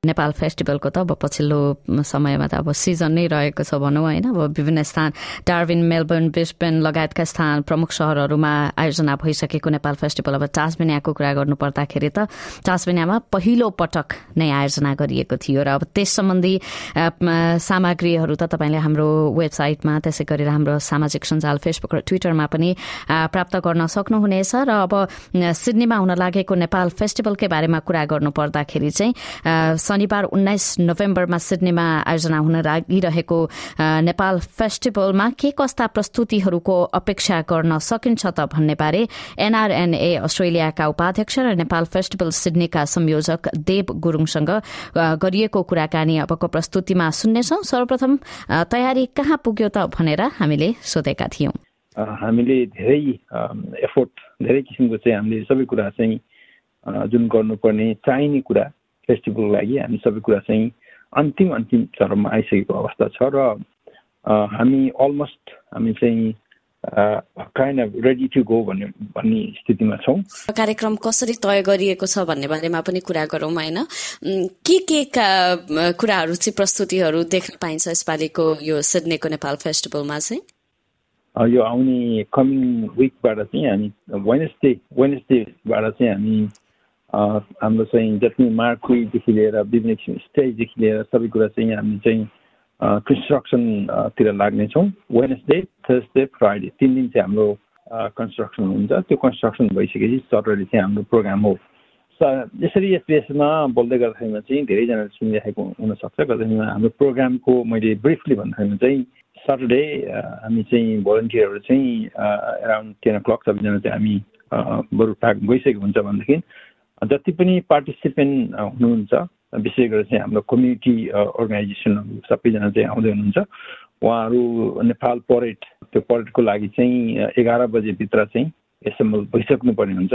नेपाल फेस्टिभलको त अब पछिल्लो समयमा त अब सिजन नै रहेको छ भनौँ होइन। अब विभिन्न स्थान डार्विन मेलबर्न ब्रिस्बेन लगायतका स्थान प्रमुख सहरहरूमा आयोजना भइसकेको नेपाल फेस्टिभल अब टासबेनियाको कुरा गर्नु पर्दाखेरि त टासबेनियामा पहिलो पटक नै आयोजना गरिएको थियो र अब त्यस सम्बन्धी सामग्रीहरू त तपाईँले हाम्रो वेबसाइटमा त्यसै गरेर हाम्रो सामाजिक सञ्जाल फेसबुक र ट्विटरमा पनि प्राप्त गर्न सक्नुहुनेछ र अब सिडनीमा हुन लागेको नेपाल फेस्टिभलकै बारेमा कुरा गर्नु पर्दाखेरि चाहिँ शनिबार उन्नाइस नोभेम्बरमा सिडनीमा आयोजना हुन लागिरहेको नेपाल फेस्टिभलमा के कस्ता प्रस्तुतिहरूको अपेक्षा गर्न सकिन्छ त भन्ने बारे एनआरएनए अस्ट्रेलियाका उपाध्यक्ष र नेपाल फेस्टिभल सिडनीका संयोजक देव गुरूङसँग गरिएको कुराकानी अबको प्रस्तुतिमा सुन्नेछौ। सर्वप्रथम तयारी कहाँ पुग्यो त भनेर हामीले सोधेका थियौं। हामीले धेरै एफोर्ट धेरै किसिमको चाहिँ हामीले सबै कुरा चाहिँ जुन गर्नुपर्ने चाहिने कुरा फेस्टिभलको लागि हामी सबै कुरा चाहिँ अन्तिम अन्तिम चरणमा आइसकेको अवस्था छ र हामी अलमोस्ट हामी चाहिँ kind of ready to go भन्ने भन्ने स्थितिमा छौँ कार्यक्रम कसरी तय गरिएको छ भन्ने बारेमा पनि कुरा गरौँ होइन के के कुराहरू चाहिँ प्रस्तुतिहरू देख्न पाइन्छ यसपालिको यो सिडनीको नेपाल फेस्टिभलमा चाहिँ यो आउने कमिङ विकबाट चाहिँ हामी वेनेसडे वेनेसडेबाट चाहिँ हामी हाम्रो चाहिँ जति मार्कुइदेखि लिएर विभिन्न किसिम स्टेजदेखि लिएर सबै कुरा चाहिँ हामी चाहिँ कन्स्ट्रक्सनतिर लाग्नेछौँ। वेनेसडे थर्सडे फ्राइडे तिन दिन चाहिँ हाम्रो कन्स्ट्रक्सन हुन्छ। त्यो कन्स्ट्रक्सन भइसकेपछि सटरडे चाहिँ हाम्रो प्रोग्राम हो। यसरी यस बेसमा बोल्दै गर्दाखेरिमा चाहिँ धेरैजनाले सुनिराखेको हुनसक्छ। गर्दाखेरिमा हाम्रो प्रोग्रामको मैले ब्रिफली भन्दाखेरिमा चाहिँ सटरडे हामी चाहिँ भोलिन्टियरहरू चाहिँ एराउन्ड टेन ओ क्लक सबैजना चाहिँ हामी बरु टाक गइसकेको हुन्छ भनेदेखि जति पनि पार्टिसिपेन्ट हुनुहुन्छ विशेष गरेर चाहिँ हाम्रो कम्युनिटी अर्गनाइजेसनहरू सबैजना चाहिँ आउँदै हुनुहुन्छ उहाँहरू नेपाल परेड त्यो परेडको लागि चाहिँ एघार बजेभित्र चाहिँ एसेम्बल भइसक्नु पर्ने हुन्छ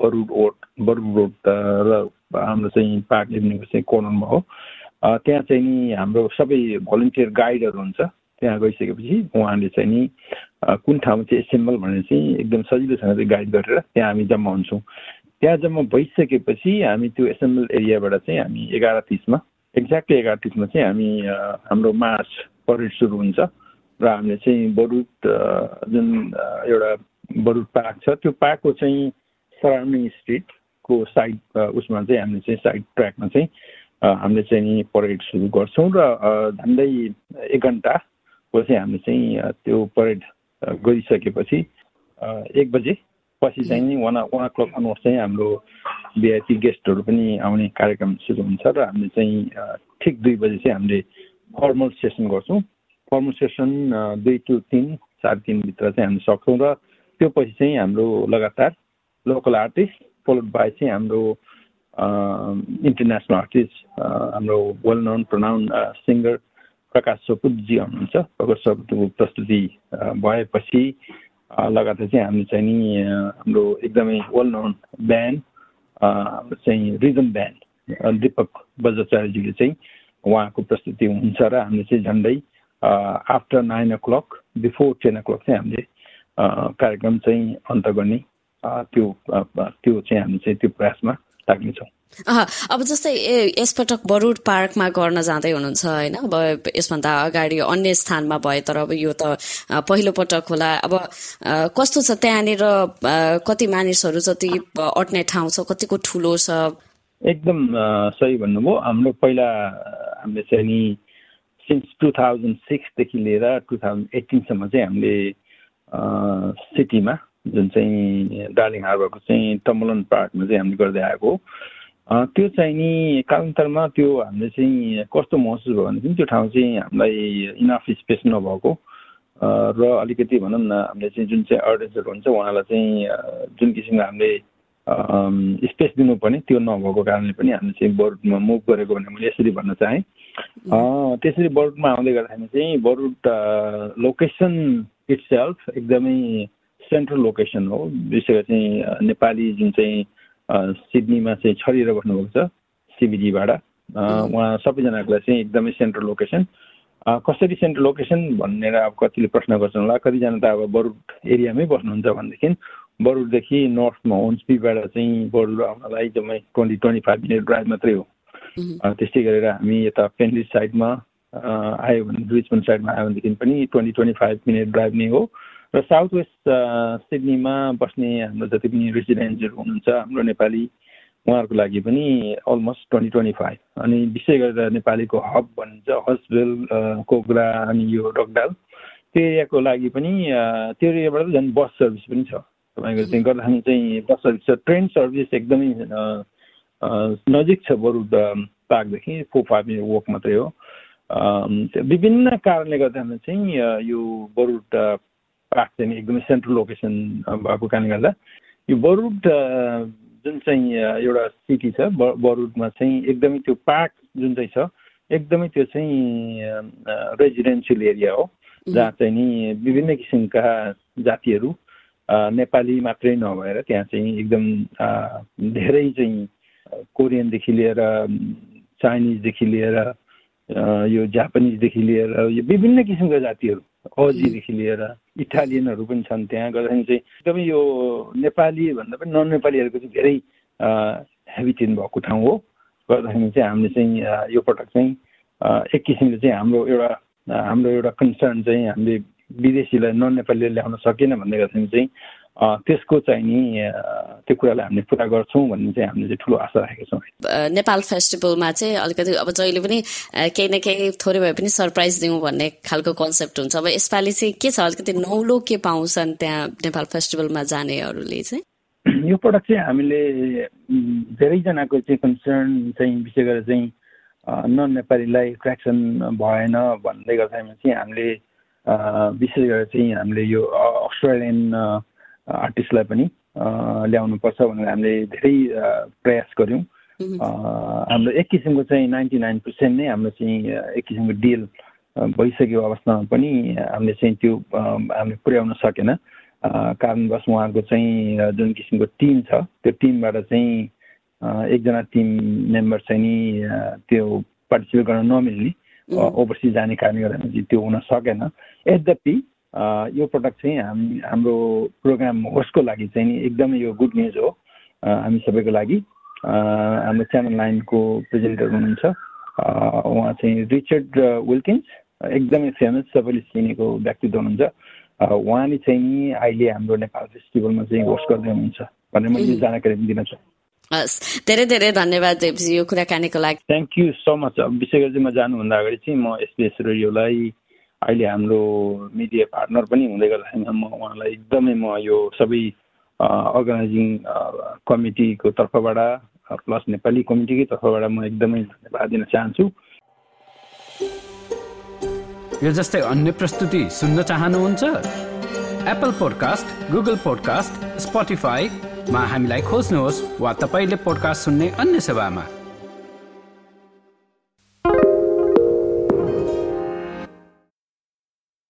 बरुड रोड बरुड रोड र हाम्रो चाहिँ पार्क एभिन्यूको चाहिँ कोर्नरमा हो। त्यहाँ चाहिँ नि हाम्रो सबै भलिन्टियर गाइडहरू हुन्छ। त्यहाँ गइसकेपछि उहाँले चाहिँ नि कुन ठाउँमा चाहिँ एसेम्बल भनेर चाहिँ एकदम सजिलोसँग चाहिँ गाइड गरेर त्यहाँ हामी जम्मा हुन्छौँ। त्यहाँ जम्मा भइसकेपछि हामी त्यो एसेम्बल एरियाबाट चाहिँ हामी एघार तिसमा एक्ज्याक्टली एघार तिसमा चाहिँ हामी हाम्रो मार्च परेड सुरु हुन्छ र हामीले चाहिँ बरुड जुन एउटा बरुड पार्क छ त्यो पार्कको चाहिँ सराउन्डिङ स्ट्रिटको साइड उसमा चाहिँ हामीले चाहिँ साइड ट्र्याकमा चाहिँ हामीले चाहिँ नि परेड सुरु गर्छौँ र झन्डै एक घन्टाको चाहिँ हामीले चाहिँ त्यो परेड गरिसकेपछि एक बजे पछि चाहिँ नि वान वान क्लक अनुसार चाहिँ हाम्रो भिआइपी गेस्टहरू पनि आउने कार्यक्रम सुरु हुन्छ र हामीले चाहिँ ठिक दुई बजी चाहिँ हामीले फर्मल सेसन गर्छौँ। फर्मल सेसन दुई टु तिन चार तिनभित्र चाहिँ हामी सक्छौँ र त्यो पछि चाहिँ हाम्रो लगातार लोकल आर्टिस्ट फलोड बाई चाहिँ हाम्रो इन्टरनेसनल आर्टिस्ट हाम्रो वेल नोन प्रनाउन सिङ्गर प्रकाश सपुतजी आउनुहुन्छ। प्रकाश सपुतको प्रस्तुति भएपछि लगातार चाहिँ हामी चाहिँ नि हाम्रो एकदमै वेल नोन ब्यान्ड हाम्रो चाहिँ रिजन ब्यान्ड दिपक बजाचार्यजीले चाहिँ उहाँको प्रस्तुति हुन्छ र हामीले चाहिँ झन्डै after nine o'clock before ten o'clock चाहिँ हामीले कार्यक्रम चाहिँ अन्त गर्ने त्यो त्यो चाहिँ हामी चाहिँ त्यो प्रयासमा लाग्नेछौँ। अब जस्तै यसपटक बरुड पार्कमा गर्न जाँदै हुनुहुन्छ होइन? अब यसभन्दा अगाडि अन्य स्थानमा भए तर अब यो त पहिलो पटक होला। अब कस्तो छ त्यहाँनिर कति मानिसहरू जति अट्ने ठाउँ छ कतिको ठुलो छ? एकदम सही भन्नुभयो। हाम्रो पहिला हामीले चाहिँ नि सिन्स टु थाउजन्ड सिक्सदेखि लिएर टु थाउजन्ड एटिनसम्म चाहिँ हामीले सिटीमा जुन चाहिँ डार्लिङ हार्बरको चाहिँ टम्बलन पार्कमा चाहिँ हामीले गर्दै आएको त्यो चाहिँ नि कालान्तरमा त्यो हामीले चाहिँ कस्तो महसुस भयो भनेदेखि त्यो ठाउँ चाहिँ हामीलाई इनफ स्पेस नभएको। र अलिकति भनौँ न हामीले चाहिँ जुन चाहिँ अर्डेन्सहरू हुन्छ उहाँलाई चाहिँ जुन किसिमको हामीले स्पेस दिनुपर्ने त्यो नभएको कारणले पनि हामीले चाहिँ बरुडमा मुभ गरेको भनेर मैले यसरी भन्न चाहेँ। त्यसरी बरुडमा आउँदै गर्दाखेरि चाहिँ बरुड लोकेसन इट्सेल्फ एकदमै सेन्ट्रल लोकेसन हो। विशेष गरी चाहिँ नेपाली जुन चाहिँ सिडनीमा चाहिँ छरिएर बस्नुभएको छ सिबिडीबाट उहाँ सबैजनाको लागि चाहिँ एकदमै सेन्ट्रल लोकेसन। कसरी सेन्ट्रल लोकेसन भनेर अब कतिले प्रश्न गर्छन् होला कतिजना त अब बरुड एरियामै बस्नुहुन्छ भनेदेखि बरुडदेखि नर्थमा होन्सपीबाट चाहिँ बरुड आउनलाई जम्मै twenty twenty five minute drive मात्रै हो। त्यस्तै गरेर हामी यता पेन्डिस साइडमा आयो भने रिचमन्ड साइडमा आयो भनेदेखि पनि twenty twenty five minute drive नै हो। र साउथ वेस्ट सिडनीमा बस्ने हाम्रो जति पनि रेसिडेन्ट्सहरू हुनुहुन्छ हाम्रो नेपाली उहाँहरूको लागि पनि अलमोस्ट ट्वेन्टी ट्वेन्टी फाइभ अनि विशेष गरेर नेपालीको हब भनिन्छ हस्बेल कोग्रा अनि यो डकडाल त्यो एरियाको लागि पनि त्यो एरियाबाट झन् बस सर्भिस पनि छ तपाईँको चाहिँ गर्दाखेरि चाहिँ बस सर्भिस छ ट्रेन सर्भिस एकदमै नजिक छ बरु पार्कदेखि फोर फाइभ मिनट वक मात्रै हो विभिन्न कारणले गर्दाखेरि चाहिँ यो बरुड पार्क चाहिँ एकदमै सेन्ट्रल लोकेसन भएको कारणले गर्दा यो बरुड जुन चाहिँ एउटा सिटी छ बरुडमा चाहिँ एकदमै त्यो पार्क जुन चाहिँ छ एकदमै त्यो चाहिँ रेजिडेन्सियल एरिया हो जहाँ चाहिँ नि विभिन्न किसिमका जातिहरू नेपाली मात्रै नभएर त्यहाँ चाहिँ एकदम धेरै चाहिँ कोरियनदेखि लिएर चाइनिजदेखि लिएर यो जापानिजदेखि लिएर यो विभिन्न किसिमका जातिहरू अजीदेखि लिएर इटालियनहरू पनि छन् त्यहाँ गर्दाखेरि चाहिँ एकदमै यो नेपाली भन्दा पनि नन नेपालीहरूको चाहिँ धेरै हेबिटेन भएको ठाउँ हो। गर्दाखेरि चाहिँ हामीले चाहिँ यो पटक चाहिँ एक किसिमले चाहिँ हाम्रो एउटा हाम्रो एउटा कन्सर्न चाहिँ हामीले विदेशीलाई नन नेपालीले ल्याउन सकेन भन्दै गर्दाखेरि चाहिँ त्यसको चाहिँ नि त्यो कुरालाई हामीले पुरा गर्छौँ भन्ने चाहिँ हामीले चाहिँ ठुलो आशा राखेका छौँ। नेपाल फेस्टिभलमा चाहिँ अलिकति अब जहिले पनि केही न केही थोरै भए पनि सरप्राइज दिउँ भन्ने खालको कन्सेप्ट हुन्छ। अब यसपालि चाहिँ के छ? अलिकति नौलो के पाउँछन् त्यहाँ नेपाल फेस्टिभलमा जानेहरूले चाहिँ? यो पटक चाहिँ हामीले धेरैजनाको चाहिँ कन्सर्न चाहिँ विशेष गरेर चाहिँ नन नेपालीलाई एट्र्याक्सन भएन भन्दै गर्दाखेरि चाहिँ हामीले विशेष गरेर चाहिँ हामीले यो अस्ट्रेलियन आर्टिस्टलाई पनि ल्याउनुपर्छ भनेर हामीले धेरै प्रयास गऱ्यौँ। हाम्रो एक किसिमको चाहिँ नाइन्टी नाइन पर्सेन्ट नै हाम्रो चाहिँ एक किसिमको डिल भइसकेको अवस्थामा पनि हामीले चाहिँ त्यो हामीले पुर्याउन सकेन। कारणवश उहाँको चाहिँ जुन किसिमको टिम छ त्यो टिमबाट चाहिँ एकजना टिम मेम्बर चाहिँ नि त्यो पार्टिसिपेट गर्न नमिल्ने ओभरसिज जाने कारणले गर्दा त्यो हुन सकेन। यद्यपि यो प्रडक्ट चाहिँ हामी हाम्रो प्रोग्राम होस्टको लागि चाहिँ नि एकदमै यो गुड न्युज हो। हामी सबैको लागि। हाम्रो च्यानल नाइनको प्रेजेन्टर हुनुहुन्छ। उहाँ चाहिँ रिचर्ड विल्किन्स एकदमै फेमस सबैले चिनेको व्यक्तित्व हुनुहुन्छ। उहाँले चाहिँ अहिले हाम्रो नेपाल फेस्टिभलमा चाहिँ होस्ट गर्दै हुनुहुन्छ भनेर मैले जानकारी दिन चाहन्छु। हस् धेरै धेरै धन्यवाद देवजी यो कुराकानीको लागि। थ्याङ्क यू सो मच विशेष गरी चाहिँ म जानुभन्दा अगाडि चाहिँ म एसपिएस रेडियोलाई अहिले हाम्रो मिडिया पार्टनर पनि हुँदै गर्दाखेरि म उहाँलाई एकदमै म यो सबै अर्गनाइजिङ कमिटीको तर्फबाट प्लस नेपाली कमिटीकै तर्फबाट म एकदमै धन्यवाद दिन चाहन्छु। यो जस्तै अन्य प्रस्तुति सुन्न चाहनुहुन्छ? एप्पल पोडकास्ट गुगल पोडकास्ट स्पोटिफाईमा हामीलाई खोज्नुहोस् वा तपाईँले पोडकास्ट सुन्ने अन्य सेवामा।